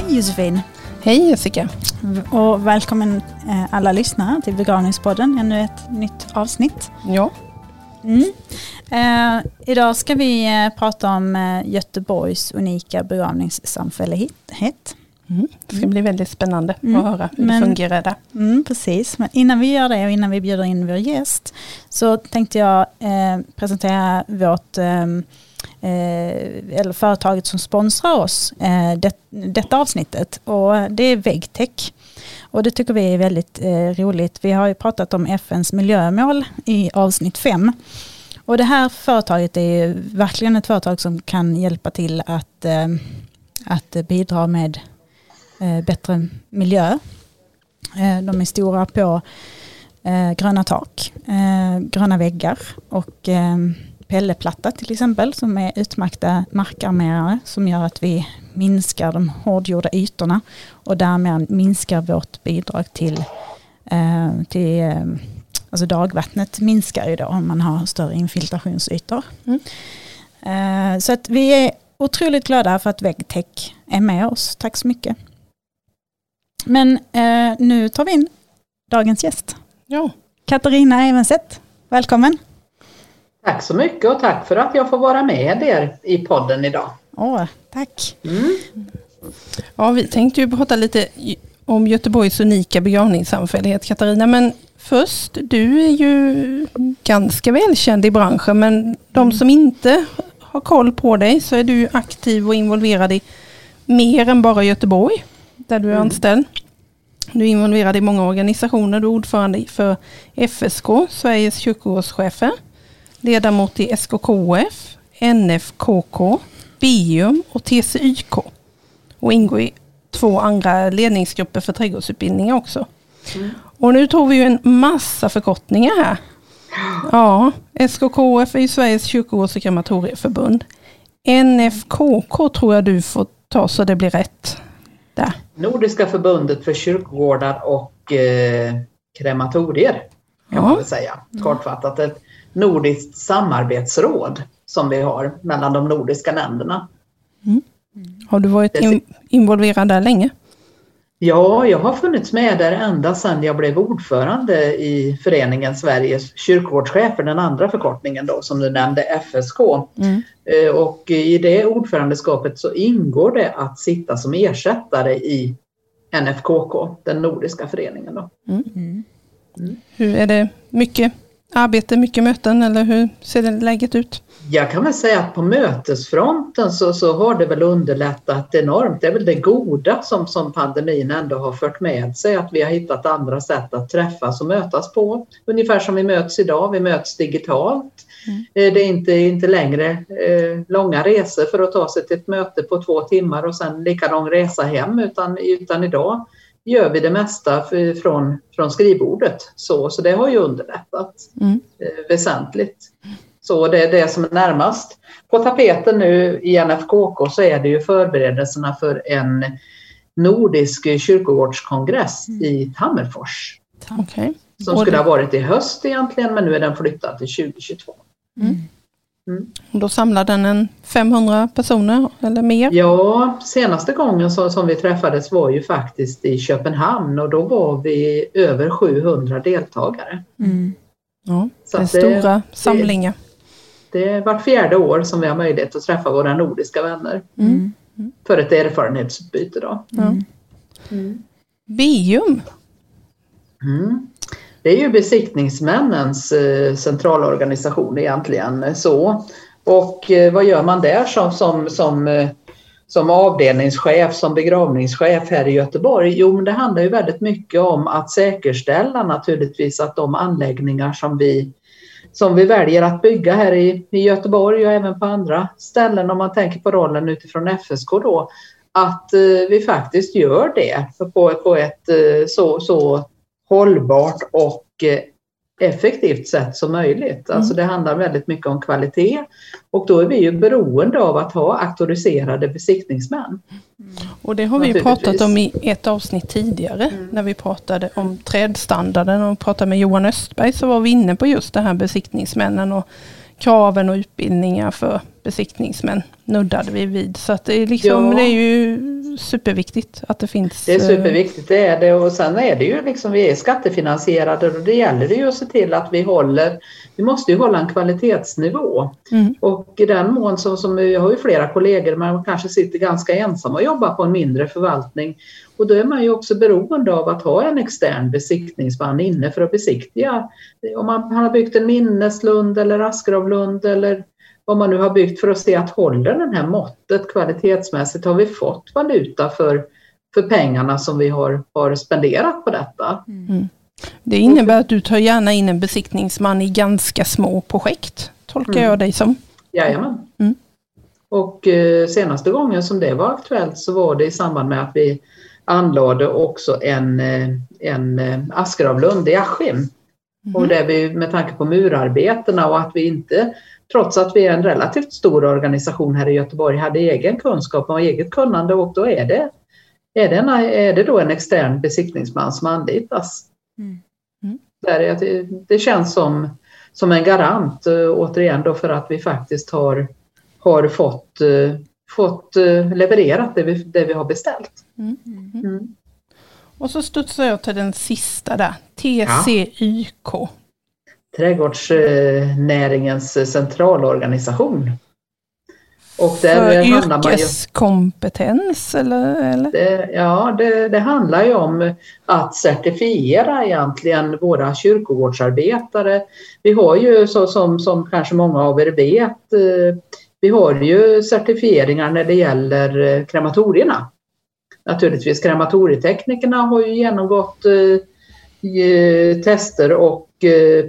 Hej Josefin! Hej Jessica! Och välkommen eh, alla lyssnare till Begravningspodden, ännu ett nytt avsnitt. Ja. Mm. Eh, idag ska vi eh, prata om eh, Göteborgs unika begravningssamfällighet. Mm. Det ska bli väldigt spännande Mm. att höra hur Men- det fungerar där. Mm, precis, men innan vi gör det och innan vi bjuder in vår gäst så tänkte jag eh, presentera vårt eh, Eh, eller företaget som sponsrar oss eh, det, detta avsnittet och det är Vegtech Och det tycker vi är väldigt eh, roligt. Vi har ju pratat om FNs miljömål i avsnitt 5. Och det här företaget är ju verkligen ett företag som kan hjälpa till att, eh, att bidra med eh, bättre miljö. Eh, De är stora på eh, gröna tak, eh, gröna väggar och eh, pelleplatta till exempel som är utmärkta markarmerare som gör att vi minskar de hårdgjorda ytorna och därmed minskar vårt bidrag till, eh, till eh, alltså dagvattnet minskar ju då om man har större infiltrationsytor. Mm. Eh, så att vi är otroligt glada för att Väggtech är med oss. Tack så mycket. Men nu tar vi in dagens gäst. Ja. Katarina Evenset, välkommen. Tack så mycket och tack för att jag får vara med er i podden idag. Åh, tack. Mm. ja, vi tänkte ju prata lite om Göteborgs unika begravningssamfällighet Katarina, men först, du är ju ganska välkänd i branschen, men de som inte har koll på dig så är du aktiv och involverad i mer än bara Göteborg, där du är Mm. anställd. Du är involverad i många organisationer, du är ordförande för FSK, Sveriges kyrkogårdschefer, ledamot i SKKF, NFKK, BIUM och TCYK. Och ingår i två andra ledningsgrupper för trädgårdsutbildningar också. Mm. Och nu tog vi ju en massa förkortningar här. Ja, SKKF är ju Sveriges kyrkogårds och krematorieförbund. NFKK tror jag du får ta så det blir rätt. Där. Nordiska förbundet för kyrkogårdar och eh, krematorier kan man Ja. väl säga. Kortfattat ett nordiskt samarbetsråd som vi har mellan de nordiska länderna. Har du varit in, involverad där länge? Ja, jag har funnits med där ända sedan jag blev ordförande i föreningen Sveriges kyrkogårdschefer, den andra förkortningen då som du nämnde, FSK. Mm. Eh, Och i det ordförandeskapet så ingår det att sitta som ersättare i NFKK, den nordiska föreningen. Då. Mm. Hur är det? Mycket arbete, mycket möten eller hur ser det läget ut? Jag kan väl säga att på mötesfronten så, så har det väl underlättat enormt. Det är väl det goda som, som pandemin ändå har fört med sig, att vi har hittat andra sätt att träffas och mötas på. Ungefär som vi möts idag, vi möts digitalt. Mm. Eh, Det är inte, inte längre eh, långa resor för att ta sig till ett möte på två timmar och sen lika lång resa hem, utan, utan idag gör vi det mesta från, från skrivbordet. Så, så det har ju underlättat Mm. eh, väsentligt. Så det är det som är närmast. På tapeten nu i NFKK så är det ju förberedelserna för en nordisk kyrkogårdskongress i Tammerfors. Okej. Som skulle ha varit i höst egentligen men nu är den flyttad till 2022. Och Då samlar den en 500 personer eller mer? Ja, senaste gången så, som vi träffades var ju faktiskt i Köpenhamn och då var vi över 700 deltagare. Mm. Ja, Så det är att det- stora samlingar. Det är vart fjärde år som vi har möjlighet att träffa våra nordiska vänner Mm. för ett erfarenhetsutbyte. Då. Ja. Bium. Det är ju besiktningsmännens eh, centralorganisation egentligen. så. Och eh, vad gör man där som, som, som, eh, som avdelningschef, som begravningschef här i Göteborg? Jo, men det handlar ju väldigt mycket om att säkerställa naturligtvis att de anläggningar som vi, som vi väljer att bygga här i, i Göteborg och även på andra ställen om man tänker på rollen utifrån FSK då, att vi faktiskt gör det på, på ett så, så hållbart och eh, effektivt sätt som möjligt. Alltså det handlar väldigt mycket om kvalitet och då är vi ju beroende av att ha auktoriserade besiktningsmän. Och det har vi pratat om i ett avsnitt tidigare. När vi pratade om trädstandarden och pratade med Johan Östberg så var vi inne på just det här besiktningsmännen och kraven och utbildningar för besiktningsmän nuddade vi vid. Så att det, är liksom, det är ju superviktigt att det finns. Det är eh, superviktigt, det är det. Och sen är det ju liksom, vi är skattefinansierade och det gäller det ju att se till att vi håller, vi måste ju hålla en kvalitetsnivå. Mm. Och i den mån som, som jag har ju flera kollegor, man kanske sitter ganska ensam och jobbar på en mindre förvaltning. Och då är man ju också beroende av att ha en extern besiktningsman inne för att besiktiga. Om man har byggt en minneslund eller Askeravlund eller vad man nu har byggt för att se att håller den här måttet kvalitetsmässigt? Har vi fått valuta för, för pengarna som vi har, har spenderat på detta? Det innebär att du tar gärna in en besiktningsman i ganska små projekt. Tolkar Mm. jag dig som. Jajamän. Mm. Och eh, senaste gången som det var aktuellt så var det i samband med att vi anlade också en, eh, en eh, Askeravlund i Askim. Och där vi med tanke på murarbetena och att vi inte, trots att vi är en relativt stor organisation här i Göteborg, hade egen kunskap och eget kunnande och då är det, är det, en, är det då en extern besiktningsman som anlitas. Mm. Mm. Där är det, det känns som, som en garant eh, återigen då för att vi faktiskt har, har fått, eh, fått eh, levererat det vi, det vi har beställt. Mm. Mm. Och så studsar jag till den sista där. TCYK. Trädgårdsnäringens centralorganisation. Och där För handlar man ju, yrkeskompetens eller? eller? det, ja, det, det handlar ju om att certifiera egentligen våra kyrkogårdsarbetare. Vi har ju så som, som kanske många av er vet, eh, vi har ju certifieringar när det gäller eh, krematorierna. Naturligtvis krematorieteknikerna har ju genomgått eh, tester och eh,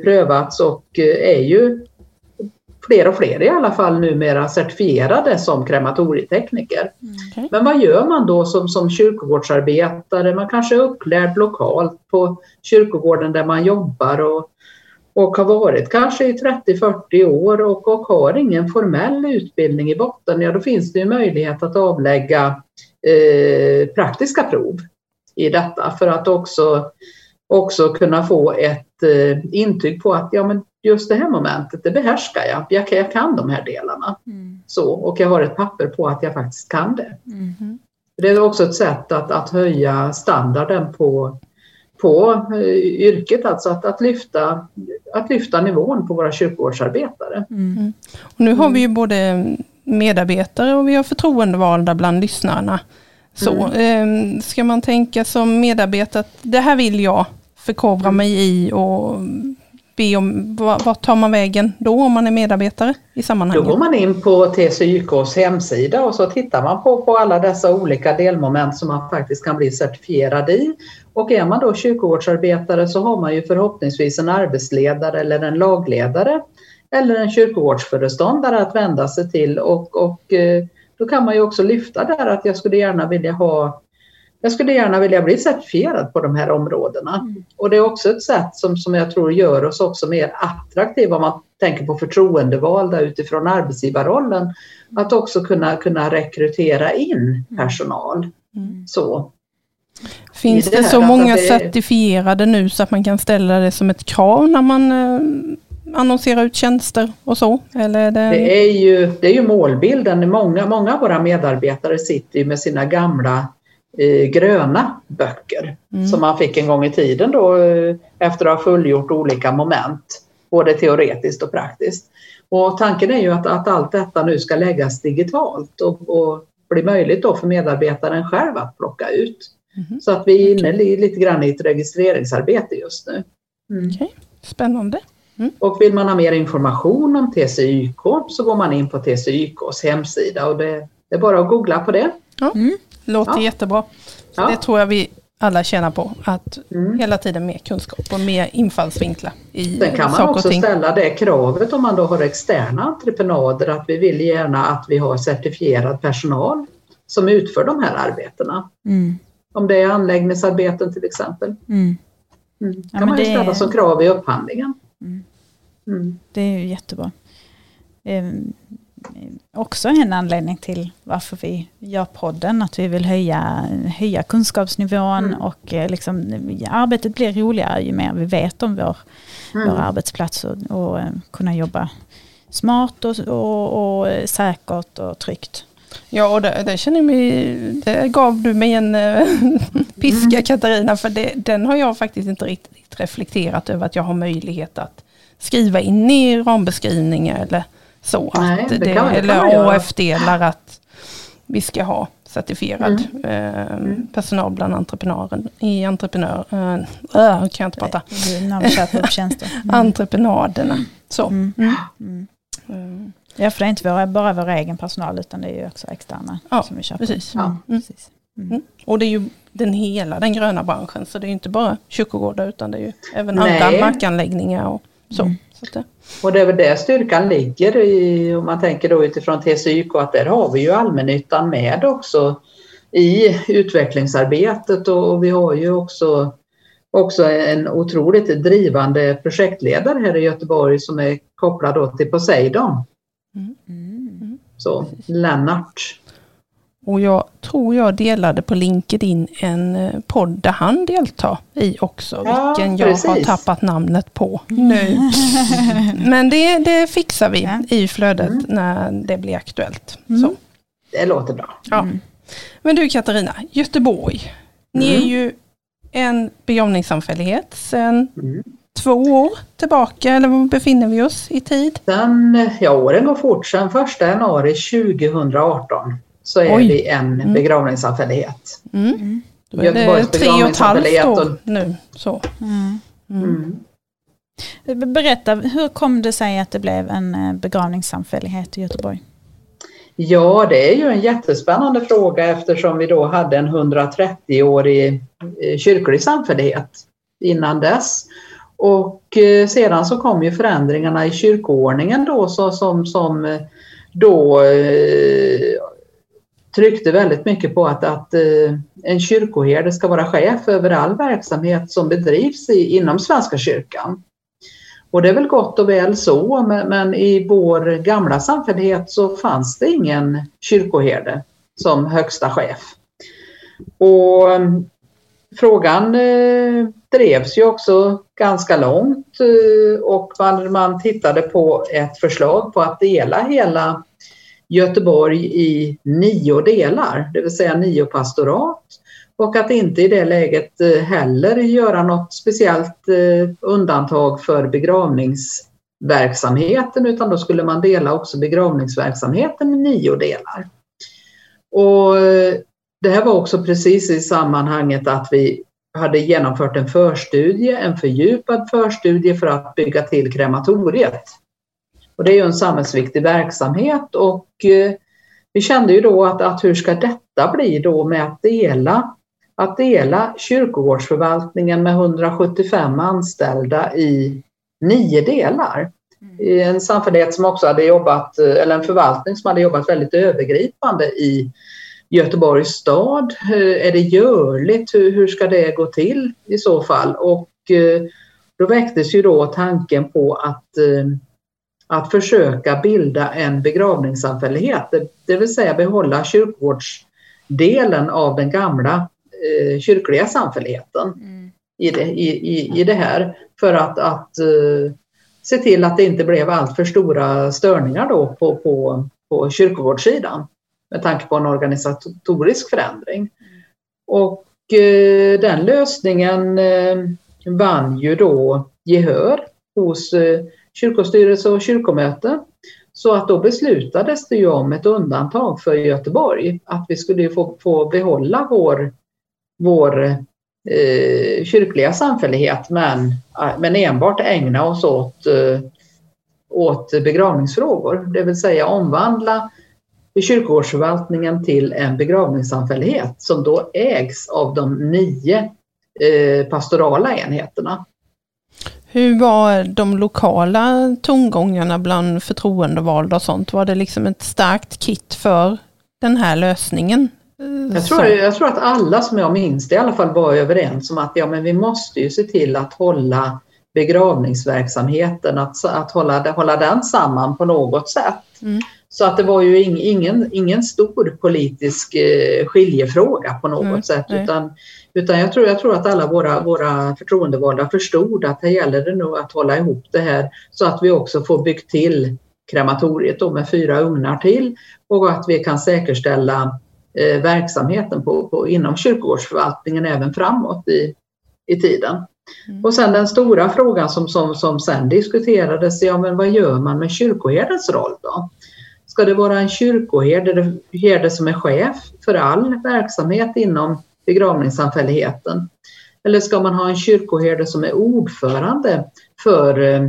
prövats och eh, är ju fler och fler i alla fall numera certifierade som krematorietekniker. Okej. Men vad gör man då som, som kyrkogårdsarbetare? Man kanske är upplärd lokalt på kyrkogården där man jobbar och, och har varit kanske i 30-40 år och, och har ingen formell utbildning i botten. Ja, då finns det ju möjlighet att avlägga eh, praktiska prov i detta för att också, också kunna få ett eh, intyg på att ja, men just det här momentet, det behärskar jag. Jag, kan- jag kan de här delarna. Mm. Så, och jag har ett papper på att jag faktiskt kan det. Mm. Det är också ett sätt att, att höja standarden på, på eh, yrket, alltså att, att, lyfta, att lyfta nivån på våra kyrkogårdsarbetare. Mm. Och nu har vi ju både medarbetare och vi har förtroendevalda bland lyssnarna. Så, Mm. eh, ska man tänka som medarbetare att det här vill jag förkovra mig i och be om, vad, vad tar man vägen då om man är medarbetare i Då sammanhanget? går man in på TCYKs hemsida och så tittar man på, på alla dessa olika delmoment som man faktiskt kan bli certifierad i. Och är man då kyrkogårdsarbetare så har man ju förhoppningsvis en arbetsledare eller en lagledare eller en kyrkogårdsföreståndare att vända sig till och, och eh, då kan man ju också lyfta där att jag skulle gärna vilja ha jag skulle gärna vilja bli certifierad på de här områdena. Mm. Och det är också ett sätt som, som jag tror gör oss också mer attraktiva om man tänker på förtroendevalda utifrån arbetsgivarrollen. Att också kunna, kunna rekrytera in personal. Mm. Så. Finns det det så alltså många det- certifierade nu så att man kan ställa det som ett krav när man eh, annonserar ut tjänster och så? Eller är det... Det är ju, det är ju målbilden. Många, många av våra medarbetare sitter ju med sina gamla gröna böcker Mm. som man fick en gång i tiden då eh, efter att ha fullgjort olika moment, både teoretiskt och praktiskt. Och tanken är ju att, att allt detta nu ska läggas digitalt och, och bli möjligt då för medarbetaren själv att plocka ut. Mhm. Så att vi är inne li- lite grann i ett registreringsarbete just nu. Mm. Okej, Spännande. Och vill man ha mer information om TCYK så går man in på TCYKs hemsida och det, det är bara att googla på det. Låter Ja. jättebra. Ja. Det tror jag vi alla tjänar på. Att Mm. hela tiden mer kunskap och mer infallsvinklar i Sen kan man också ting. ställa det kravet om man då har externa entreprenader att vi vill gärna att vi har certifierad personal som utför de här arbetena. Mm. Om det är anläggningsarbeten till exempel. Mm. Mm. Ja, kan man ju ställa är- som krav i upphandlingen. Mm. Mm. Det är ju jättebra. Också en anledning till varför vi gör podden, att vi vill höja, höja kunskapsnivån Mm. och eh, liksom, arbetet blir roligare ju mer vi vet om vår, Mm. vår arbetsplats och, och eh, kunna jobba smart och, och, och säkert och tryggt. Ja, och det, det känner mig, det gav du mig en äh, piska mm. Katarina, för det, den har jag faktiskt inte riktigt reflekterat över att jag har möjlighet att skriva in i rambeskrivningar eller så. Nej, att det, eller AF-delar att vi ska ha certifierad mm. Eh, mm. personal bland entreprenören i entreprenör, äh, kan jag inte prata. Mm. Entreprenaderna. Så. Mm. Mm. Mm. Ja, för det är inte våra, bara vår egen personal utan det är ju också externa ja, som vi köper. Precis. Ja, precis. Och det är ju den hela den gröna branschen så det är ju inte bara kyrkogårdar utan det är ju även Nej. andra markanläggningar och så. Det. Och det är väl där styrkan ligger i, om man tänker då utifrån TCYK, att där har vi ju allmännyttan med också i utvecklingsarbetet och, vi har ju också, också en otroligt drivande projektledare här i Göteborg som är kopplad till Poseidon. Mm. Mm. Så Lennart och jag tror jag delade på LinkedIn en eh, podd där han deltar i också. Ja, vilken jag precis. har tappat namnet på nu. Men det, det fixar vi ja. i flödet mm. när det blir aktuellt. Mm. Så. Det låter bra. Ja. Mm. Men du Katarina, Göteborg. Ni är mm. ju en begravningssamfällighet sedan mm. två år tillbaka, eller var befinner vi oss i tid? Den, ja, åren går fort. Sedan 1 januari 2018 så är Oj. vi en mm. begravningssamfällighet. Mm. Då är det tre och ett halvt år nu. Så. Mm. Mm. mm. Berätta, hur kom det sig att det blev en eh, begravningssamfällighet i Göteborg? Ja, det är ju en jättespännande fråga eftersom vi då hade en 130-årig eh, kyrklig samfällighet innan dess. Och eh, sedan så kom ju förändringarna i kyrkoordningen då så, som, som då tryckte väldigt mycket på att, att eh, en kyrkoherde ska vara chef över all verksamhet som bedrivs i, inom Svenska kyrkan. Och det är väl gott och väl så, men, men i vår gamla samfällighet så fanns det ingen kyrkoherde som högsta chef. Och eh, frågan eh, drevs ju också ganska långt eh, och man, man tittade på ett förslag på att dela hela Göteborg i nio delar, det vill säga nio pastorat. Och att inte i det läget eh, heller göra något speciellt eh, undantag för begravningsverksamheten utan då skulle man dela också begravningsverksamheten i nio delar. Och eh, det här var också precis i sammanhanget att vi hade genomfört en förstudie, en fördjupad förstudie för att bygga till krematoriet. Och det är ju en samhällsviktig verksamhet och eh, vi kände ju då att, att hur ska detta bli då med att dela, att dela kyrkogårdsförvaltningen med 175 anställda i nio delar. Mm. En samfällighet som också hade jobbat, eller en förvaltning som hade jobbat väldigt övergripande i Göteborgs stad. Eh, är det görligt? Hur, hur ska det gå till i så fall? Och eh, då väcktes ju då tanken på att att försöka bilda en begravningssamfällighet, det vill säga behålla kyrkogårdsdelen av den gamla eh, kyrkliga samfälligheten mm. i, det, i, i, i det här för att, att uh, se till att det inte blev allt för stora störningar då på, på, på kyrkogårdssidan med tanke på en organisatorisk förändring. Och uh, den lösningen uh, vann ju då gehör hos kyrkostyrelse och kyrkomöte. Så att då beslutades det ju om ett undantag för Göteborg, att vi skulle få, få behålla vår, vår eh, kyrkliga samfällighet men, eh, men enbart ägna oss åt, eh, åt begravningsfrågor, det vill säga omvandla kyrkogårdsförvaltningen till en begravningssamfällighet som då ägs av de nio eh, pastorala enheterna. Hur var de lokala tongångarna bland förtroendevalda och sånt? Var det liksom ett starkt kit för den här lösningen? Jag tror, jag tror att alla som jag minns det i alla fall var överens om att ja, men vi måste ju se till att hålla begravningsverksamheten, att, att hålla, hålla den samman på något sätt. Mm. Så att det var ju ingen, ingen stor politisk eh, skiljefråga på något mm. sätt utan utan jag tror, jag tror att alla våra, våra förtroendevalda förstod att här gäller det nog att hålla ihop det här så att vi också får byggt till krematoriet då med fyra ugnar till och att vi kan säkerställa eh, verksamheten på, på, inom kyrkogårdsförvaltningen även framåt i, i tiden. Mm. Och sen den stora frågan som, som, som sen diskuterades, ja men vad gör man med kyrkoherdens roll då? Ska det vara en kyrkoherde som är chef för all verksamhet inom begravningssamfälligheten? Eller ska man ha en kyrkoherde som är ordförande för eh,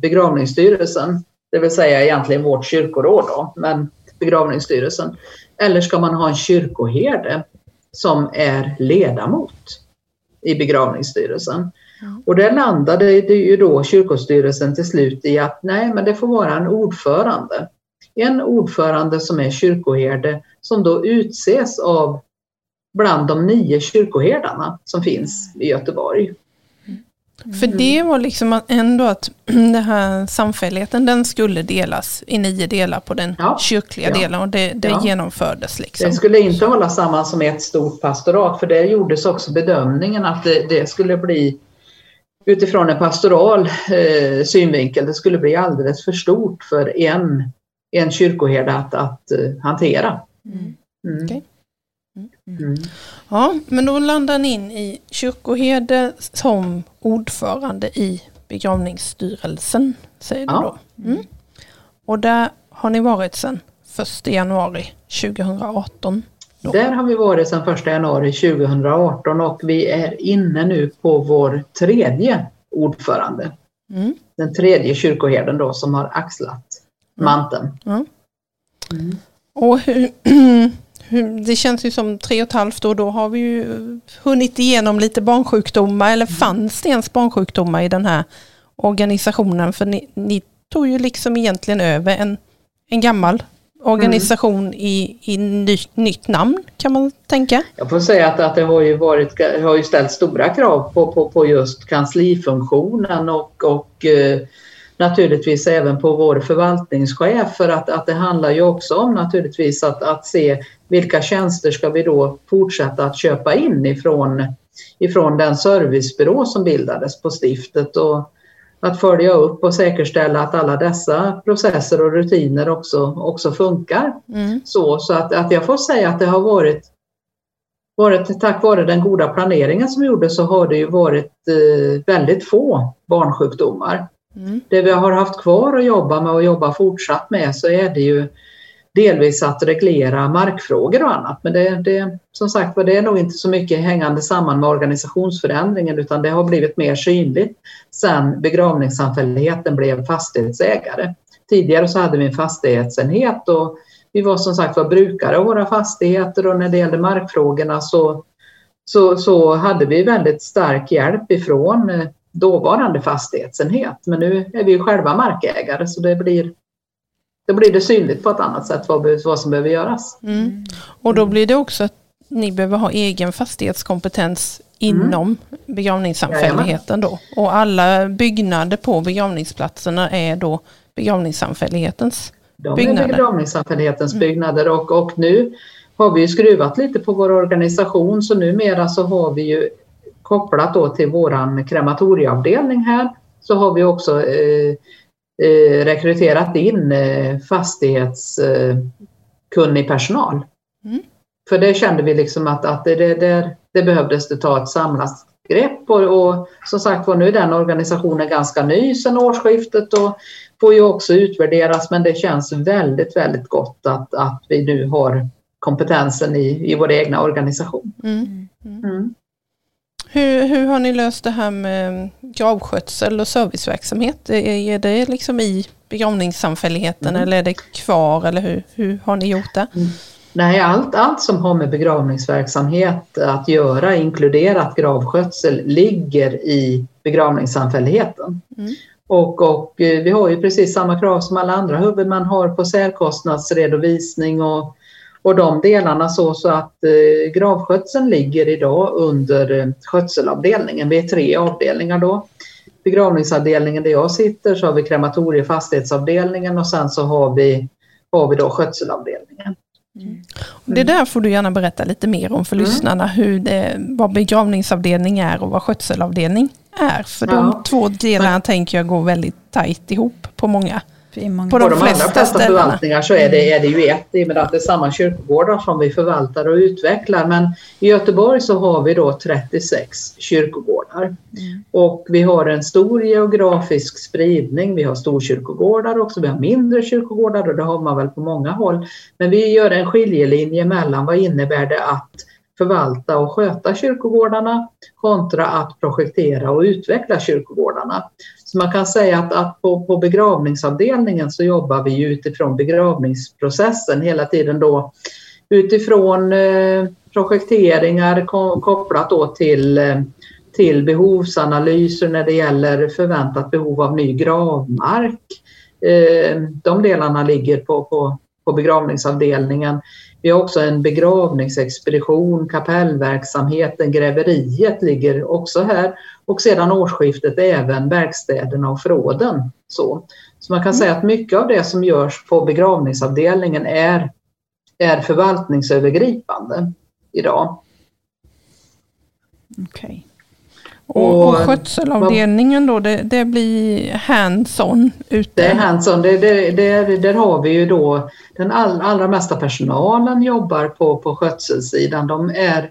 begravningsstyrelsen? Det vill säga egentligen vårt kyrkoråd då, men begravningsstyrelsen. Eller ska man ha en kyrkoherde som är ledamot i begravningsstyrelsen? Och där landade det ju då kyrkostyrelsen till slut i att nej, men det får vara en ordförande. En ordförande som är kyrkoherde som då utses av bland de nio kyrkoherdarna som finns i Göteborg. För det var liksom ändå att den här samfälligheten den skulle delas i nio delar på den ja, kyrkliga ja, delen och det, det ja. genomfördes. Liksom. Det skulle inte hålla samman som ett stort pastorat för det gjordes också bedömningen att det, det skulle bli utifrån en pastoral eh, synvinkel, det skulle bli alldeles för stort för en, en kyrkoherde att, att uh, hantera. Mm. Mm. Okay. Mm. Ja, men då landar ni in i kyrkoherde som ordförande i begravningsstyrelsen, säger ja. du då. Mm. Och där har ni varit sedan 1 januari 2018. Då. Där har vi varit sedan 1 januari 2018 och vi är inne nu på vår tredje ordförande. Mm. Den tredje kyrkoherden då som har axlat manteln. Mm. Och hur, det känns ju som tre och ett halvt år, då har vi ju hunnit igenom lite barnsjukdomar, eller fanns det ens barnsjukdomar i den här organisationen? För ni, ni tog ju liksom egentligen över en, en gammal organisation mm. i, i ny, nytt namn kan man tänka. Jag får säga att, att det har ju, varit, har ju ställt stora krav på, på, på just kanslifunktionen och, och eh, naturligtvis även på vår förvaltningschef för att, att det handlar ju också om naturligtvis att, att se vilka tjänster ska vi då fortsätta att köpa in ifrån, ifrån den servicebyrå som bildades på stiftet och att följa upp och säkerställa att alla dessa processer och rutiner också, också funkar. Mm. Så, så att, att jag får säga att det har varit, varit, tack vare den goda planeringen som gjordes så har det ju varit eh, väldigt få barnsjukdomar. Mm. Det vi har haft kvar att jobba med och jobba fortsatt med så är det ju delvis att reglera markfrågor och annat. Men det, det, som sagt det är nog inte så mycket hängande samman med organisationsförändringen utan det har blivit mer synligt sen begravningssamfälligheten blev fastighetsägare. Tidigare så hade vi en fastighetsenhet och vi var som sagt var brukare av våra fastigheter och när det gällde markfrågorna så, så, så hade vi väldigt stark hjälp ifrån eh, dåvarande fastighetsenhet. Men nu är vi ju själva markägare så det blir då blir det synligt på ett annat sätt vad, vad som behöver göras. Mm. Och då blir det också att ni behöver ha egen fastighetskompetens inom mm. begravningssamfälligheten då. Och alla byggnader på begravningsplatserna är då begravningssamfällighetens De byggnader. De är begravningssamfällighetens mm. byggnader och, och nu har vi skruvat lite på vår organisation så numera så har vi ju kopplat då till våran krematorieavdelning här så har vi också eh, eh, rekryterat in eh, fastighetskunnig personal. Mm. För det kände vi liksom att, att det, det, det behövdes det ta ett samlat grepp och, och som sagt var nu är den organisationen ganska ny sedan årsskiftet och får ju också utvärderas men det känns väldigt väldigt gott att, att vi nu har kompetensen i, i vår egna organisation. Mm. Mm. Mm. Hur, hur har ni löst det här med gravskötsel och serviceverksamhet? Är det liksom i begravningssamfälligheten mm. eller är det kvar eller hur, hur har ni gjort det? Mm. Nej, allt, allt som har med begravningsverksamhet att göra, inkluderat gravskötsel, ligger i begravningssamfälligheten. Mm. Och, och eh, vi har ju precis samma krav som alla andra huvudmän har på särkostnadsredovisning och och de delarna så, så att eh, gravskötseln ligger idag under eh, skötselavdelningen. Vi är tre avdelningar då. Begravningsavdelningen där jag sitter så har vi krematorie fastighetsavdelningen och sen så har vi, har vi då skötselavdelningen. Mm. Det där får du gärna berätta lite mer om för mm. lyssnarna, hur det, vad begravningsavdelning är och vad skötselavdelning är. För ja. de två delarna Men, tänker jag går väldigt tajt ihop på många på de, de allra flesta förvaltningar så är det, är det ju ett i och med att det är samma kyrkogårdar som vi förvaltar och utvecklar. Men i Göteborg så har vi då 36 kyrkogårdar. Mm. Och vi har en stor geografisk spridning. Vi har storkyrkogårdar också, vi har mindre kyrkogårdar och det har man väl på många håll. Men vi gör en skiljelinje mellan vad innebär det att förvalta och sköta kyrkogårdarna kontra att projektera och utveckla kyrkogårdarna. Så man kan säga att, att på, på begravningsavdelningen så jobbar vi utifrån begravningsprocessen hela tiden då utifrån eh, projekteringar kopplat då till, eh, till behovsanalyser när det gäller förväntat behov av ny gravmark. Eh, de delarna ligger på, på, på begravningsavdelningen. Vi har också en begravningsexpedition, kapellverksamheten, gräveriet ligger också här och sedan årsskiftet även verkstäderna och förråden. Så, så man kan mm. säga att mycket av det som görs på begravningsavdelningen är, är förvaltningsövergripande idag. Okej. Okay. Och, och skötselavdelningen då, det, det blir hands-on ute? Det är hands-on, det, det, det, där har vi ju då den all, allra mesta personalen jobbar på, på skötselsidan. De är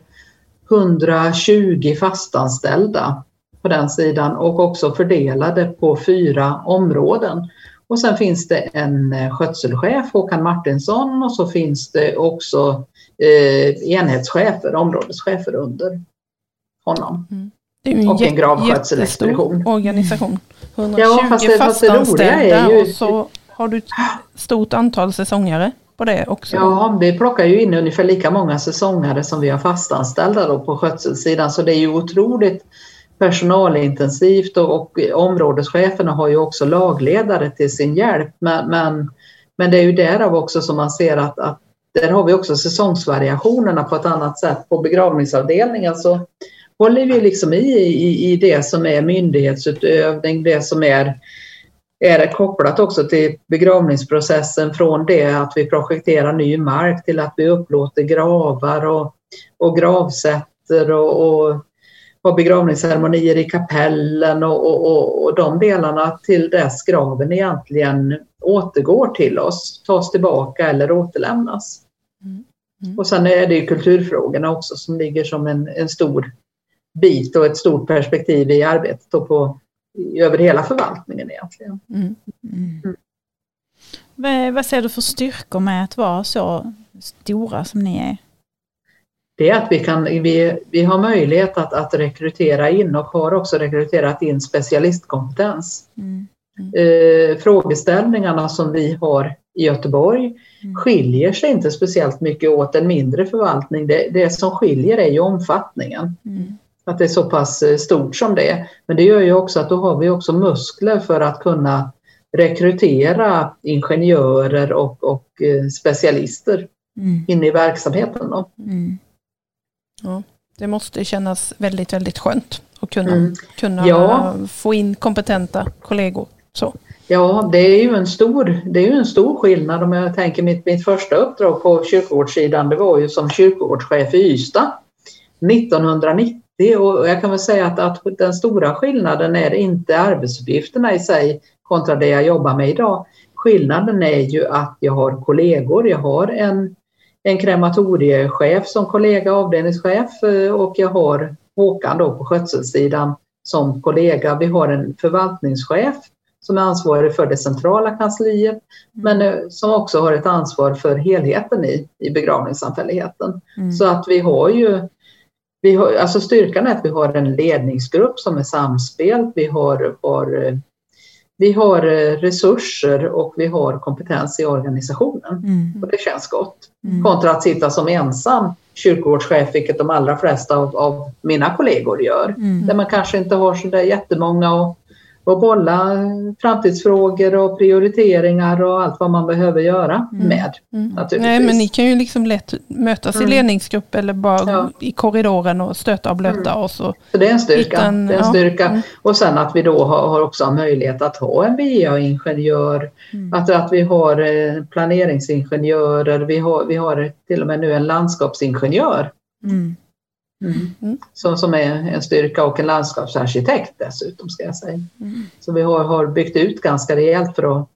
120 fastanställda på den sidan och också fördelade på fyra områden. Och sen finns det en skötselchef, Håkan Martinsson, och så finns det också eh, enhetschefer, områdeschefer under honom. Mm. Det är ju en och en gravskötselexpedition. organisation. 120 ja, fast det, fastanställda ju... och så har du ett stort antal säsongare på det också. Ja, vi plockar ju in ungefär lika många säsongare som vi har fastanställda då på skötselsidan så det är ju otroligt personalintensivt och, och områdescheferna har ju också lagledare till sin hjälp. Men, men, men det är ju därav också som man ser att, att där har vi också säsongsvariationerna på ett annat sätt. På begravningsavdelningen så håller vi liksom i, i, i det som är myndighetsutövning, det som är, är kopplat också till begravningsprocessen från det att vi projekterar ny mark till att vi upplåter gravar och, och gravsätter och, och har begravningsceremonier i kapellen och, och, och, och de delarna till dess graven egentligen återgår till oss, tas tillbaka eller återlämnas. Mm. Mm. Och sen är det ju kulturfrågorna också som ligger som en, en stor bit och ett stort perspektiv i arbetet och på, över hela förvaltningen egentligen. Mm. Mm. Mm. Vad, ser du för styrkor med att vara så stora som ni är? Det är att vi, kan, vi, vi har möjlighet att, att rekrytera in och har också rekryterat in specialistkompetens. Mm. Mm. Eh, frågeställningarna som vi har i Göteborg mm. skiljer sig inte speciellt mycket åt en mindre förvaltning. Det, det som skiljer är ju omfattningen. Mm. Att det är så pass eh, stort som det är. Men det gör ju också att då har vi också muskler för att kunna rekrytera ingenjörer och, och eh, specialister mm. in i verksamheten. Då. Mm. Ja, det måste kännas väldigt, väldigt skönt att kunna, mm. kunna ja. få in kompetenta kollegor. Så. Ja, det är ju en stor, det är ju en stor skillnad om jag tänker mitt, mitt första uppdrag på kyrkogårdssidan, det var ju som kyrkogårdschef i Ystad 1990 och jag kan väl säga att, att den stora skillnaden är inte arbetsuppgifterna i sig kontra det jag jobbar med idag. Skillnaden är ju att jag har kollegor, jag har en, en krematoriechef som kollega, avdelningschef eh, och jag har Håkan då på skötselsidan som kollega. Vi har en förvaltningschef som är ansvarig för det centrala kansliet men eh, som också har ett ansvar för helheten i, i begravningssamfälligheten. Mm. Så att vi har ju vi har, alltså styrkan är att vi har en ledningsgrupp som är samspelt. Vi har, har, vi har resurser och vi har kompetens i organisationen. Mm. Och det känns gott. Mm. Kontra att sitta som ensam kyrkogårdschef, vilket de allra flesta av, av mina kollegor gör. Mm. Där man kanske inte har så där jättemånga och och bolla framtidsfrågor och prioriteringar och allt vad man behöver göra mm. med. Mm. Nej men ni kan ju liksom lätt mötas mm. i ledningsgrupp eller bara ja. i korridoren och stöta och blöta. Mm. Och så, så det är en styrka. En, det är en styrka. Ja. Mm. Och sen att vi då har, har också möjlighet att ha en VA-ingenjör, mm. att, att vi har eh, planeringsingenjörer, vi har, vi har till och med nu en landskapsingenjör. Mm. Mm. Som, som är en styrka och en landskapsarkitekt dessutom ska jag säga. Mm. Så vi har, har byggt ut ganska rejält för att,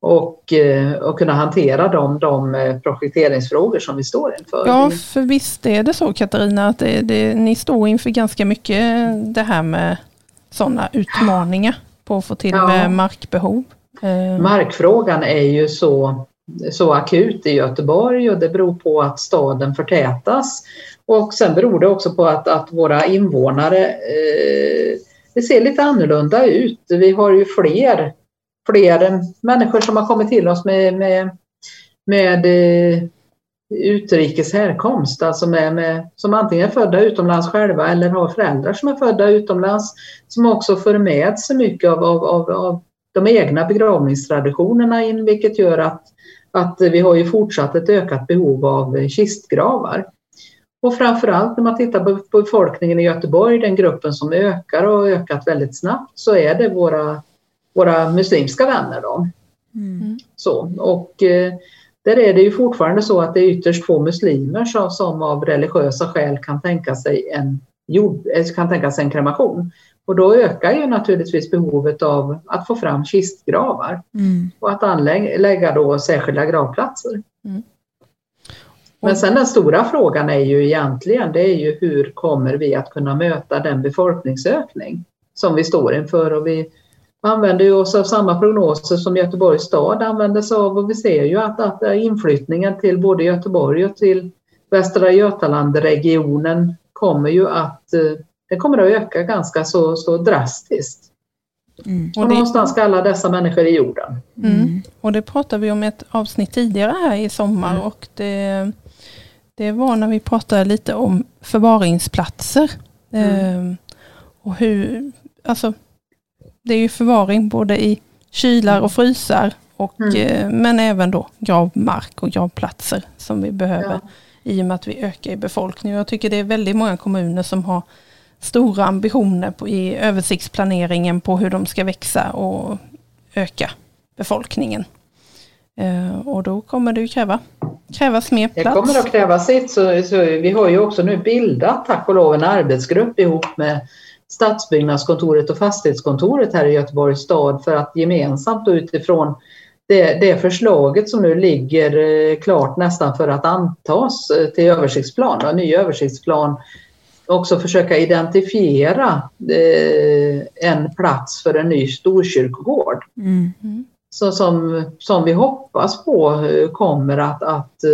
och, eh, och kunna hantera de, de eh, projekteringsfrågor som vi står inför. Ja, för visst är det så Katarina, att det, det, ni står inför ganska mycket det här med sådana utmaningar på att få till ja. med markbehov. Eh. Markfrågan är ju så, så akut i Göteborg och det beror på att staden förtätas. Och sen beror det också på att, att våra invånare eh, det ser lite annorlunda ut. Vi har ju fler fler människor som har kommit till oss med, med, med eh, utrikes härkomst, alltså med, med, som antingen är födda utomlands själva eller har föräldrar som är födda utomlands, som också för med sig mycket av, av, av, av de egna begravningstraditionerna in, vilket gör att, att vi har ju fortsatt ett ökat behov av kistgravar. Och framförallt när man tittar på befolkningen i Göteborg, den gruppen som ökar och har ökat väldigt snabbt, så är det våra våra muslimska vänner. Då. Mm. Så, och eh, där är det ju fortfarande så att det är ytterst få muslimer som, som av religiösa skäl kan tänka sig en, jord, eh, kan tänka sig en kremation. Och då ökar ju naturligtvis behovet av att få fram kistgravar mm. och att anlägga då särskilda gravplatser. Mm. Men sen den stora frågan är ju egentligen, det är ju hur kommer vi att kunna möta den befolkningsökning som vi står inför och vi använder ju oss av samma prognoser som Göteborgs stad använder sig av och vi ser ju att, att inflyttningen till både Göteborg och till Västra Götalandregionen kommer ju att, eh, det kommer att öka ganska så, så drastiskt. Mm. Och, och det... någonstans ska alla dessa människor i jorden. Mm. mm. Och det pratade vi om ett avsnitt tidigare här i sommar mm. och det, det var när vi pratade lite om förvaringsplatser. Eh, och hur, alltså det är ju förvaring både i kylar och frysar, och, mm. Eh, men även då gravmark och gravplatser som vi behöver ja. i och med att vi ökar i befolkning. Jag tycker det är väldigt många kommuner som har stora ambitioner på, i översiktsplaneringen på hur de ska växa och öka befolkningen. Eh, och då kommer det ju kräva, krävas mer plats. Det kommer att kräva sitt. Så, så, vi har ju också nu bildat, tack och lov, en arbetsgrupp ihop med Stadsbyggnadskontoret och Fastighetskontoret här i Göteborgs stad för att gemensamt utifrån det, det förslaget som nu ligger eh, klart nästan för att antas eh, till översiktsplan, en ny översiktsplan, också försöka identifiera eh, en plats för en ny storkyrkogård. Mm. Så som, som vi hoppas på kommer att, att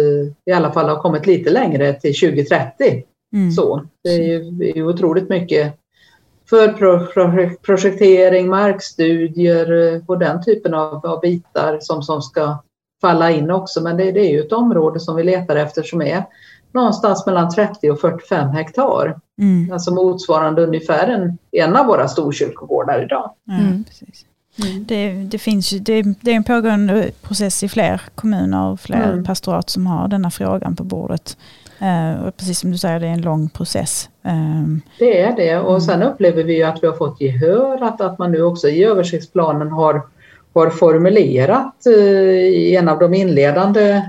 i alla fall ha kommit lite längre till 2030. Mm. Så, det är ju det är otroligt mycket för projektering, markstudier eh, och den typen av, av bitar som, som ska falla in också. Men det, det, är ju ett område som vi letar efter som är någonstans mellan 30 och 45 hektar. Mm. Alltså motsvarande ungefär en, en av våra storkyrkogårdar idag. Mm. Mm. Det, det, finns det, det, är en pågående process i fler kommuner och fler mm. pastorat som har denna frågan på bordet. Uh, och precis som du säger, det är en lång process. Um, det är det och mm. sen upplever vi att vi har fått gehör, att, att man nu också i översiktsplanen har, har formulerat uh, i en av de inledande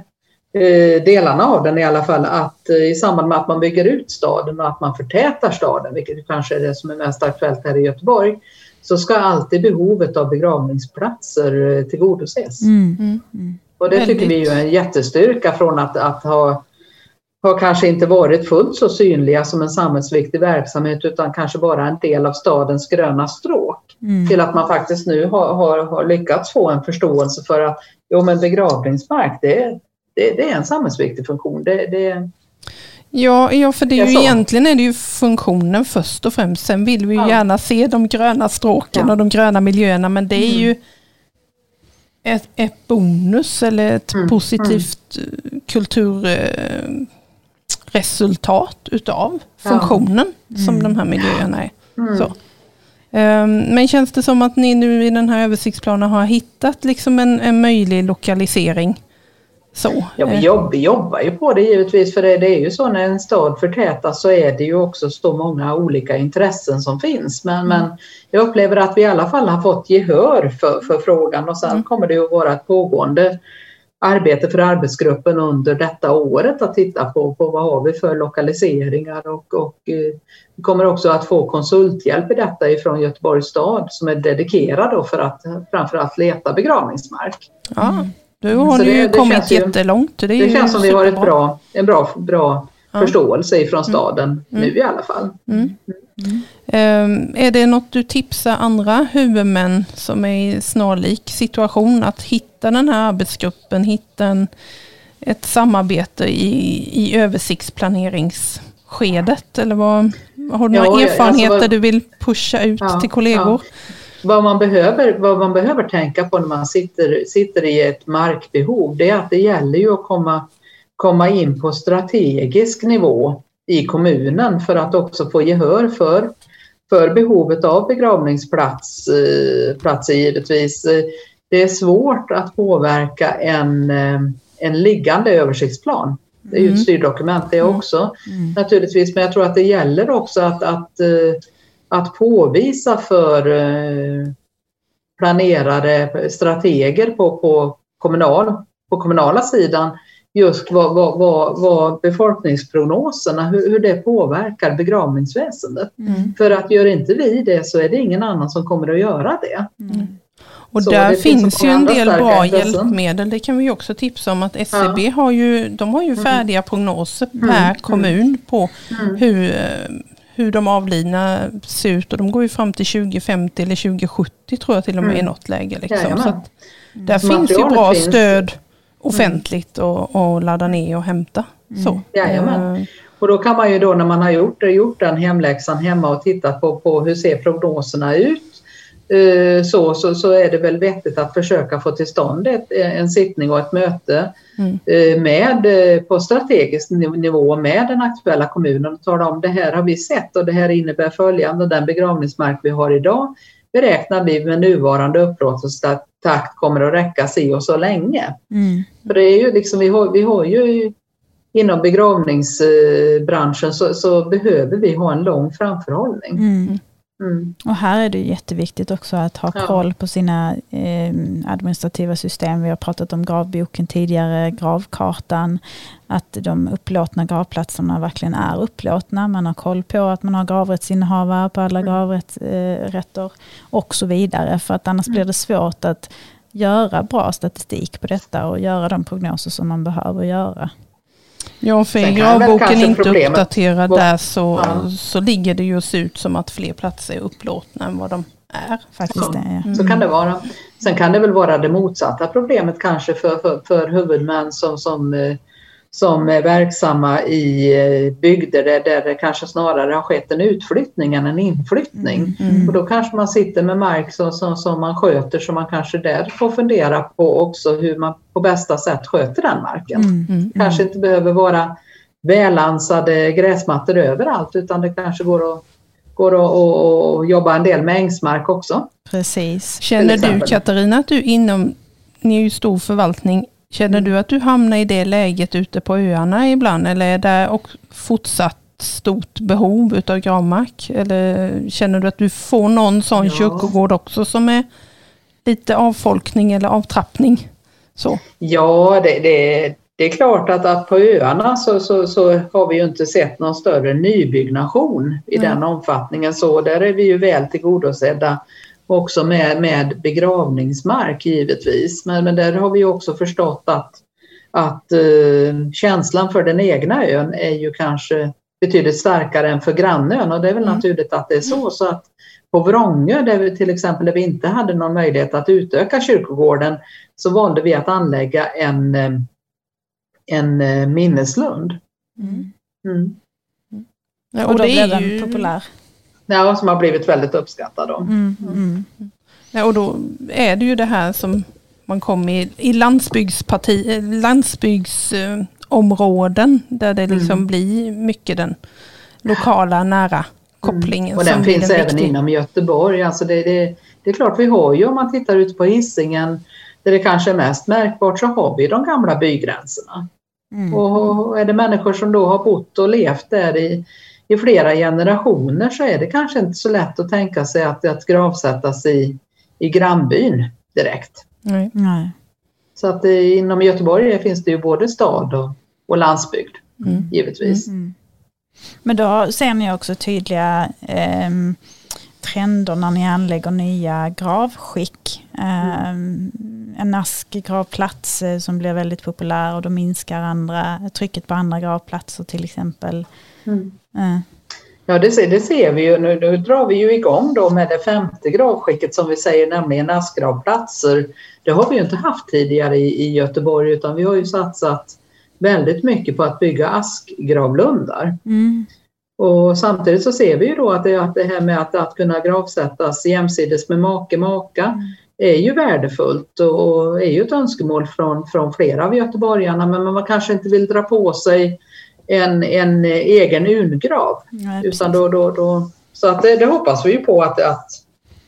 delarna av den i alla fall, att i samband med att man bygger ut staden och att man förtätar staden, vilket kanske är det som är mest aktuellt här i Göteborg, så ska alltid behovet av begravningsplatser tillgodoses. Mm. Mm. mm. Och det tycker vi är en jättestyrka från att, att ha har kanske inte varit fullt så synliga som en samhällsviktig verksamhet utan kanske bara en del av stadens gröna stråk. Mm. Till att man faktiskt nu har, har, har, lyckats få en förståelse för att jo, men begravningsmark det, det, det är en samhällsviktig funktion. Det, det, Ja, ja, för det är ju egentligen är det ju funktionen först och främst. Sen vill vi ju ja. gärna se de gröna stråken ja. och de gröna miljöerna, men det är mm. ju ett, ett bonus eller ett mm. positivt mm. kultur resultat utav funktionen ja. som mm. de här miljöerna är. Mm. Så. Um, men känns det som att ni nu i den här översiktsplanen har hittat liksom en, en möjlig lokalisering? Så. Ja, vi, jobb, jobbar ju på det givetvis för det, det, är ju så när en stad förtätas så är det ju också så många olika intressen som finns. Men, mm. men jag upplever att vi i alla fall har fått gehör för, för frågan och sen mm. kommer det att vara ett pågående arbete för arbetsgruppen under detta året att titta på, på vad har vi för lokaliseringar och, och eh, vi kommer också att få konsulthjälp i detta ifrån Göteborgs stad som är dedikerad för att framförallt leta begravningsmark. Ja, du har så ju det, det kommit jättelångt. Det, det känns som vi har ett bra, en bra, bra ja. förståelse ifrån mm. staden mm. nu i alla fall. Mm. Mm. Um, är det något du tipsar andra huvudmän som är i snarlik situation att hitta den här arbetsgruppen, hitta en, ett samarbete i, i översiktsplaneringskedet? Eller vad, har du ja, några erfarenheter alltså, du vill pusha ut ja, till kollegor? Ja. Vad man, behöver, vad man behöver tänka på när man sitter, sitter i ett markbehov, det är att det gäller ju att komma komma in på strategisk nivå i kommunen för att också få gehör för, för behovet av begravningsplats eh, givetvis. Det är svårt att påverka en, eh, en liggande översiktsplan. Det är ju ett mm. styrdokument det mm. också mm. naturligtvis, men jag tror att det gäller också att, att, eh, att påvisa för planerade strateger på, på, kommunal, på kommunala sidan just vad, vad, vad, vad befolkningsprognoserna, hur, hur, det påverkar begravningsväsendet. Mm. För att gör inte vi det så är det ingen annan som kommer att göra det. Mm. Och så där finns ju en del bra hjälpmedel. Det kan vi också tipsa om att SCB ja. har ju, de har ju mm. färdiga prognoser mm. per mm. kommun på mm. hur, hur de avlidna ser ut. Och de går ju fram till 2050 eller 2070 tror jag till och med i något läge. Liksom. Så där finns ju bra finns. stöd offentligt och, och ladda ner och hämta. Mm. Så. Jajamän. Eh. Och då kan man ju då när man har gjort, gjort den hemläxan hemma och tittat på, på hur ser prognoserna ut så, så, så är det väl vettigt att försöka få till stånd ett, en sittning och ett möte mm. Eh, med, på strategisk nivå med den aktuella kommunen och tala om det här har vi sett och det här innebär följande. Den begravningsmark vi har idag beräknar vi med nuvarande upplåtelsetakt kommer att räcka si och så länge. Mm. För det är ju liksom, vi har, vi har ju inom begravningsbranschen så, så behöver vi ha en lång framförhållning. Mm. Mm. Och här är det jätteviktigt också att ha koll på sina eh, administrativa system. Vi har pratat om gravboken tidigare, gravkartan. Att de upplåtna gravplatserna verkligen är upplåtna. Man har koll på att man har gravrättsinnehavare på alla mm. gravrätter eh, och så vidare. För att annars mm. blir det svårt att göra bra statistik på detta och göra de prognoser som man behöver göra. Ja, för är gravboken inte uppdaterad där så, ja. så ligger det just ut som att fler platser är upplåtna än vad de är. Faktiskt ja. så kan det vara. Sen kan det väl vara det motsatta problemet kanske för, för, för huvudmän som, som eh, som är verksamma i eh, bygder där, där det kanske snarare har skett en utflyttning än en inflyttning. Mm. mm. Och då kanske man sitter med mark som, som, som man sköter så man kanske där får fundera på också hur man på bästa sätt sköter den marken. Mm. mm. Kanske inte behöver vara välansade gräsmattor överallt utan det kanske går att går att, att jobba en del med ängsmark också. Precis. Känner du Katarina att du inom, ni är ju stor förvaltning, Känner mm. du att du hamnar i det läget ute på öarna ibland eller är det också fortsatt stort behov utav gravmark? Eller känner du att du får någon sån ja. kyrkogård också som är lite avfolkning eller avtrappning? Så. Ja, det, det, det är klart att, att på öarna så, så, så, har vi ju inte sett någon större nybyggnation i mm. den omfattningen. Så där är vi ju väl tillgodosedda också med, med begravningsmark givetvis. Men, men där har vi också förstått att, att uh, känslan för den egna ön är ju kanske betydligt starkare än för grannön och det är väl mm. naturligt att det är så. så att på Vrångö, där vi till exempel där vi inte hade någon möjlighet att utöka kyrkogården, så valde vi att anlägga en, eh, en eh, minneslund. Mm. Mm. Ja, och, och då blev den ju... populär ja, som har blivit väldigt uppskattad. Då. Mm, mm. Ja, och då är det ju det här som man kommer i, i landsbygdsparti, landsbygdsområden där det liksom mm. blir mycket den lokala nära kopplingen. Och den finns även viktig. inom Göteborg. Alltså det, det, det är klart vi har ju om man tittar ut på Hisingen där det kanske är mest märkbart så har vi de gamla bygränserna. Mm. Och är det människor som då har bott och levt där i i flera generationer så är det kanske inte så lätt att tänka sig att, att gravsättas i, i grannbyn direkt. Nej. Nej. Så att det, inom Göteborg finns det ju både stad och, och landsbygd, Mm. givetvis. Mm. Men då ser ni också tydliga eh, trender när ni anlägger nya gravskick. Eh, en askgravplats som blir väldigt populär och då minskar andra, trycket på andra gravplatser till exempel. Mm. Ja, det ser, det ser vi ju. Nu, nu drar vi ju igång då med det femte gravskicket som vi säger, nämligen askgravplatser. Det har vi ju inte haft tidigare i, i Göteborg utan vi har ju satsat väldigt mycket på att bygga askgravlundar. mm, Och samtidigt så ser vi ju då att det, att det här med att, att kunna gravsättas jämsides med make, maka är ju värdefullt och är ju ett önskemål från, från flera av göteborgarna men man kanske inte vill dra på sig en, en egen Utan då, då, då, så att det, det hoppas vi ju på att, att,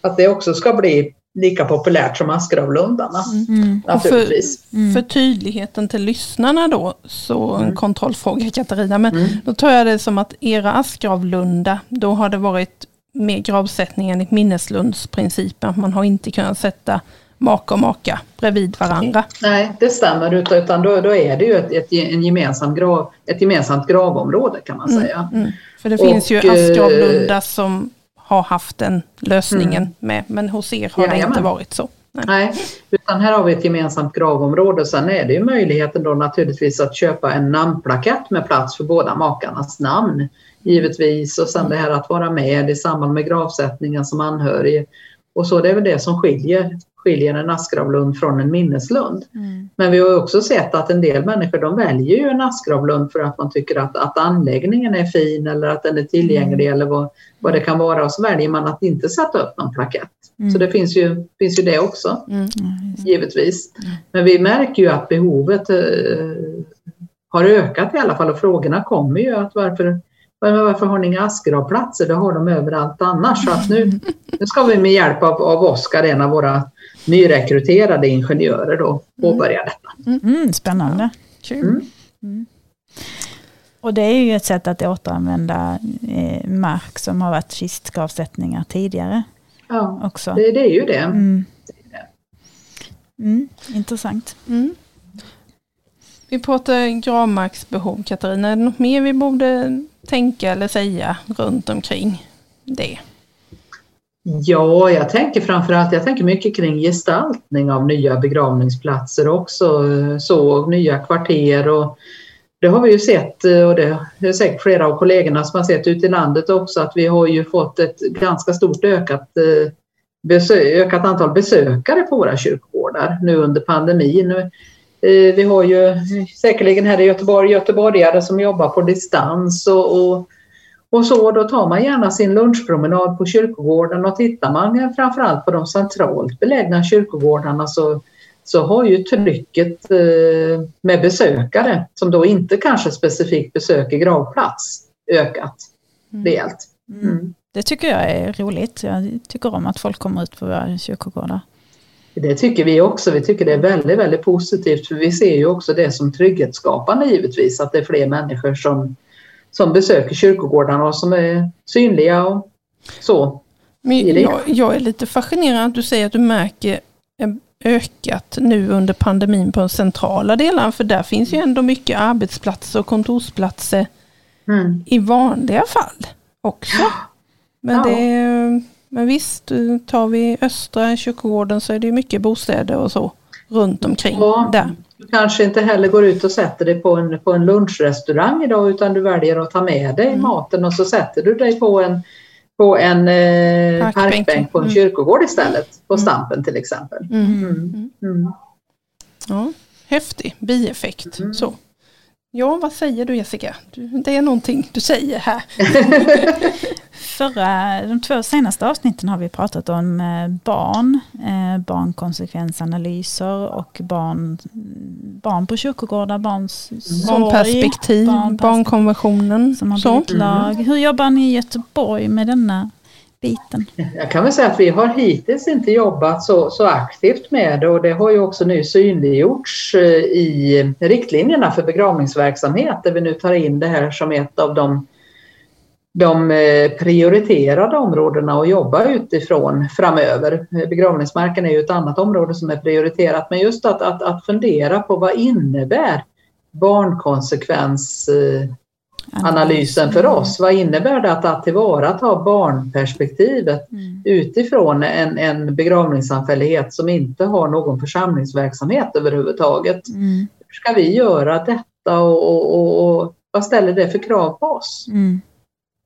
att det också ska bli lika populärt som askgravlundarna. Mm, Och för. Mm. för tydligheten till lyssnarna då, så en Mm. kontrollfråga Katarina, men Mm. då tar jag det som att era askgravlunda, då har det varit med gravsättning enligt minneslundsprincipen, att man har inte kunnat sätta maka och maka bredvid varandra. Nej, det stämmer utan, då, då är det ju ett, ett, en gemensam grav, ett gemensamt gravområde kan man säga. Mm. För det Och, finns ju eh, askgravlundar som har haft den lösningen Mm. med, men hos er har det Jajamän. inte varit så. Nej. Nej, utan här har vi ett gemensamt gravområde. Sen är det ju möjligheten då naturligtvis att köpa en namnplakett med plats för båda makarnas namn. Givetvis och sen det här att vara med i samband med gravsättningen som anhörig. Och så det är väl det som skiljer, skiljer en askgravlund från en minneslund. Mm. Men vi har också sett att en del människor de väljer ju en askgravlund för att man tycker att, att anläggningen är fin eller att den är tillgänglig eller vad, vad det kan vara. Och så väljer man att inte sätta upp någon plakett. Mm. Så det finns ju, finns ju det också Mm. givetvis. Men vi märker ju att behovet eh, har ökat i alla fall och frågorna kommer ju att varför, men varför har ni inga askgravplatser? Det har de överallt annars. Så att nu, nu ska vi med hjälp av, av Oskar, en av våra nyrekryterade ingenjörer, då, påbörja detta. Mm, spännande. Kul. Mm. Mm. Och det är ju ett sätt att återanvända eh, mark som har varit kistgravsättningar tidigare Ja, också. det, det är ju det. Mm. Mm, intressant. Mm. Vi pratar gravmarksbehov, Katarina. Är det något mer vi borde tänka eller säga runt omkring det? Ja, jag tänker framförallt, jag tänker mycket kring gestaltning av nya begravningsplatser också, så nya kvarter och det har vi ju sett eh, och det är säkert flera av kollegorna som har sett ute i landet också att vi har ju fått ett ganska stort ökat, eh, ökat antal besökare på våra kyrkogårdar nu under pandemin. Eh, vi har ju säkerligen här i Göteborg göteborgare som jobbar på distans och, och och så då tar man gärna sin lunchpromenad på kyrkogården och tittar man framförallt på de centralt belägna kyrkogårdarna så, så har ju trycket eh, med besökare som då inte kanske specifikt besöker gravplats ökat Mm. rejält. Mm. Mm. Det tycker jag är roligt. Jag tycker om att folk kommer ut på våra kyrkogårdar. Det tycker vi också. Vi tycker det är väldigt, väldigt positivt för vi ser ju också det som trygghetsskapande givetvis att det är fler människor som, som besöker kyrkogårdarna och som är synliga och så. Men jag, jag är lite fascinerad att du säger att du märker ökat nu under pandemin på de centrala delarna. För där finns ju ändå mycket arbetsplatser och kontorsplatser Mm. i vanliga fall också. Men, Ja. det, men visst, tar vi östra kyrkogården så är det mycket bostäder och så runt omkring Ja. där. Du kanske inte heller går ut och sätter dig på en, på en lunchrestaurang idag utan du väljer att ta med dig Mm. maten och så sätter du dig på en, på en eh, Parkbänk. parkbänk på en Mm. kyrkogård istället. På Mm. Stampen till exempel. Mm. Mm. Ja, häftig bieffekt. Så. Ja, vad säger du Jessica? Du, det är någonting du säger här. Förra, de två senaste avsnitten har vi pratat om eh, barn, eh, barnkonsekvensanalyser och barn, barn på kyrkogårdar, barns sorg. Barnperspektiv, barnperspektiv. barnkonventionen. Som har Så. blivit lag. Hur jobbar ni i Göteborg med denna biten? Jag kan väl säga att vi har hittills inte jobbat så, så aktivt med det och det har ju också nu synliggjorts eh, i riktlinjerna för begravningsverksamhet där vi nu tar in det här som ett av de de eh, prioriterade områdena att jobba utifrån framöver. Begravningsmarken är ju ett annat område som är prioriterat, men just att, att, att fundera på vad innebär barnkonsekvensanalysen för oss? Vad innebär det att, att tillvarata barnperspektivet mm. utifrån en, en begravningssamfällighet som inte har någon församlingsverksamhet överhuvudtaget? Mm. Hur ska vi göra detta och, och, och, vad ställer det för krav på oss? Mm.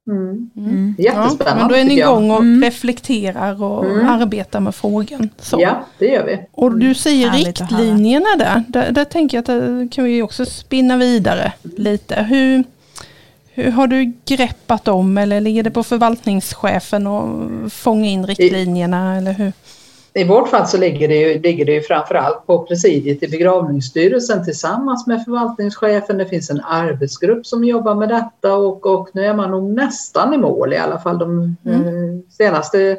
Mm. Mm. Jättespännande. Ja, men då är ni igång och mm. reflekterar och mm. arbetar med frågan. Så. Ja, det gör vi. Och du säger riktlinjerna där. där. Där tänker jag att det kan vi också spinna vidare lite. Hur, hur har du greppat om eller ligger det på förvaltningschefen att fånga in riktlinjerna? I, eller hur? I vårt fall så ligger det ju, ligger det ju framförallt på presidiet i begravningsstyrelsen tillsammans med förvaltningschefen. Det finns en arbetsgrupp som jobbar med detta och, och nu är man nog nästan i mål i alla fall. De mm. eh, senaste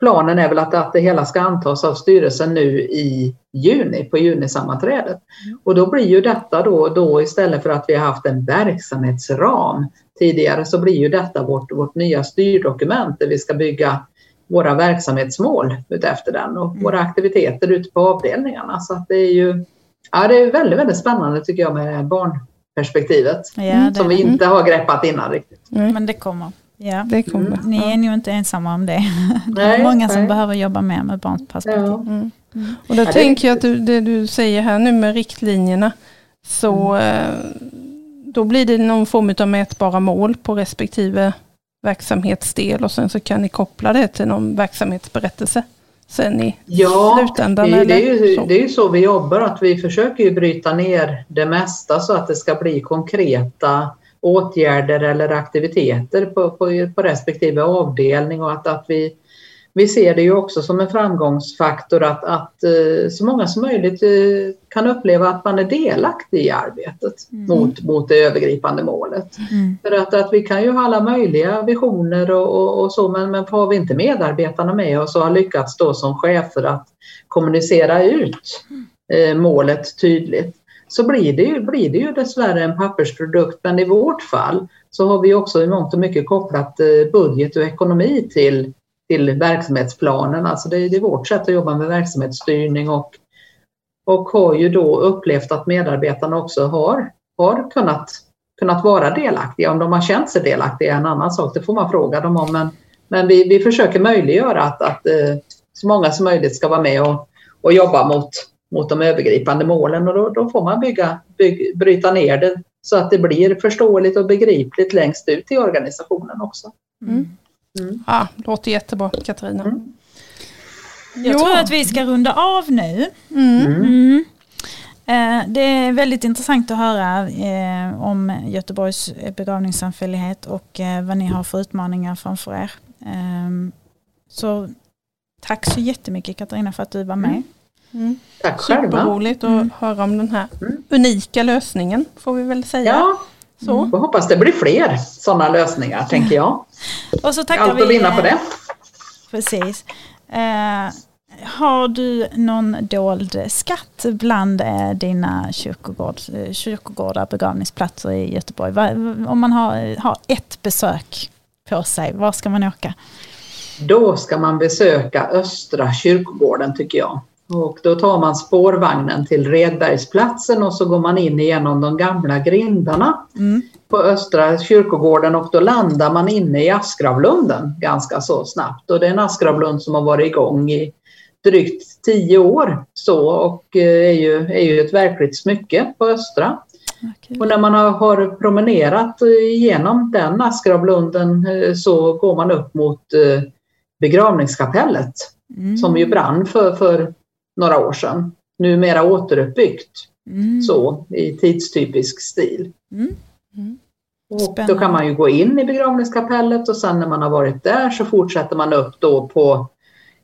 planen är väl att, att det hela ska antas av styrelsen nu i juni, på junisammanträdet. Mm. Och då blir ju detta då, då istället för att vi har haft en verksamhetsram tidigare så blir ju detta vårt, vårt nya styrdokument där vi ska bygga våra verksamhetsmål utefter den och mm. våra aktiviteter ute på avdelningarna. Så det är ju ja, det är väldigt, väldigt spännande tycker jag med barnperspektivet ja, som vi inte har greppat innan riktigt. Mm. Men det kommer. Ja. Det kommer. Mm. Ni är nog inte ensamma om det. det är många som nej. behöver jobba mer med barnperspektiv. Ja. Mm. Mm. Och då ja, tänker jag att du, det du säger här nu med riktlinjerna, så mm. eh, då blir det någon form av mätbara mål på respektive verksamhetsdel och sen så kan ni koppla det till någon verksamhetsberättelse sen i ja, slutändan? Ja, det, är ju, så? det är ju så vi jobbar, att vi försöker ju bryta ner det mesta så att det ska bli konkreta åtgärder eller aktiviteter på, på, på respektive avdelning och att, att vi vi ser det ju också som en framgångsfaktor att, att eh, så många som möjligt eh, kan uppleva att man är delaktig i arbetet mm. mot, mot det övergripande målet. Mm. För att, att vi kan ju ha alla möjliga visioner och, och, och, så men, men har vi inte medarbetarna med oss och har lyckats då som chefer att kommunicera ut eh, målet tydligt så blir det, ju, blir det ju dessvärre en pappersprodukt. Men i vårt fall så har vi också i mångt och mycket kopplat eh, budget och ekonomi till till verksamhetsplanen. Alltså det, det är vårt sätt att jobba med verksamhetsstyrning och, och har ju då upplevt att medarbetarna också har, har kunnat, kunnat vara delaktiga. Om de har känt sig delaktiga är en annan sak, det får man fråga dem om. Men, men vi, vi försöker möjliggöra att, att eh, så många som möjligt ska vara med och, och jobba mot, mot de övergripande målen och då, då får man bygga, byg, bryta ner det så att det blir förståeligt och begripligt längst ut i organisationen också. Mm. Mm. Ja, låter jättebra Katarina. Mm. Jag tror att vi ska runda av nu. Mm. mm. mm. Eh, det är väldigt intressant att höra eh, om Göteborgs begravningssamfällighet och eh, vad ni har för utmaningar framför er. Ehm, så tack så jättemycket Katarina för att du var med. Mm. Mm. Tack själva. Superroligt att mm. höra om den här unika lösningen får vi väl säga. Ja, så. Mm. Jag hoppas det blir fler sådana lösningar tänker jag. Och så tackar Allt att vinna på det. Precis. Eh, har du någon dold skatt bland eh, dina kyrkogård, eh, kyrkogårdar, begravningsplatser i Göteborg? Om man har, har ett besök på sig, var ska man åka? Då ska man besöka Östra kyrkogården tycker jag. Och då tar man spårvagnen till Redbergsplatsen och så går man in genom de gamla grindarna mm. på Östra kyrkogården och då landar man inne i Askravlunden ganska så snabbt. Och det är en Askravlund som har varit igång i drygt tio år så och eh, är ju, är ju ett verkligt smycke på Östra. Och när man har, promenerat igenom den Askravlunden eh, så går man upp mot eh, begravningskapellet mm. som ju brann för, för några år sedan. Numera återuppbyggt mm. så i tidstypisk stil. Mm. Mm. Och då kan man ju gå in i begravningskapellet och sen när man har varit där så fortsätter man upp då på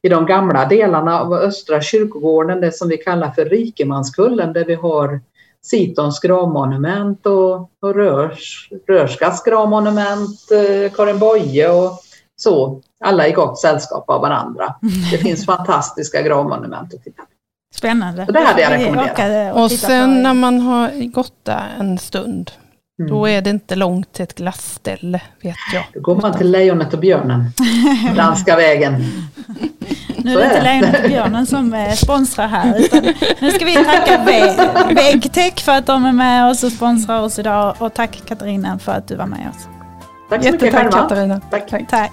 i de gamla delarna av Östra kyrkogården, det som vi kallar för Rikemanskullen, där vi har Sitons gravmonument och, och Rörs, Rörskas gravmonument, eh, Karin Boye och så alla i gott sällskap av varandra. Det finns fantastiska gravmonument att titta på. Spännande. Så det hade jag rekommenderat. Och sen när man har gått där en stund, Mm. Då är det inte långt till ett glassställe, vet jag. Då går man till Lejonet och björnen. Danska vägen. Nu är det inte. Lejonet och Björnen som eh, sponsrar här. Utan nu ska vi tacka Vä- Väggtech för att de är med oss och sponsrar oss idag. Och tack Katarina för att du var med oss. Tack så mycket Jättetack själva. Katarina. Tack. Tack.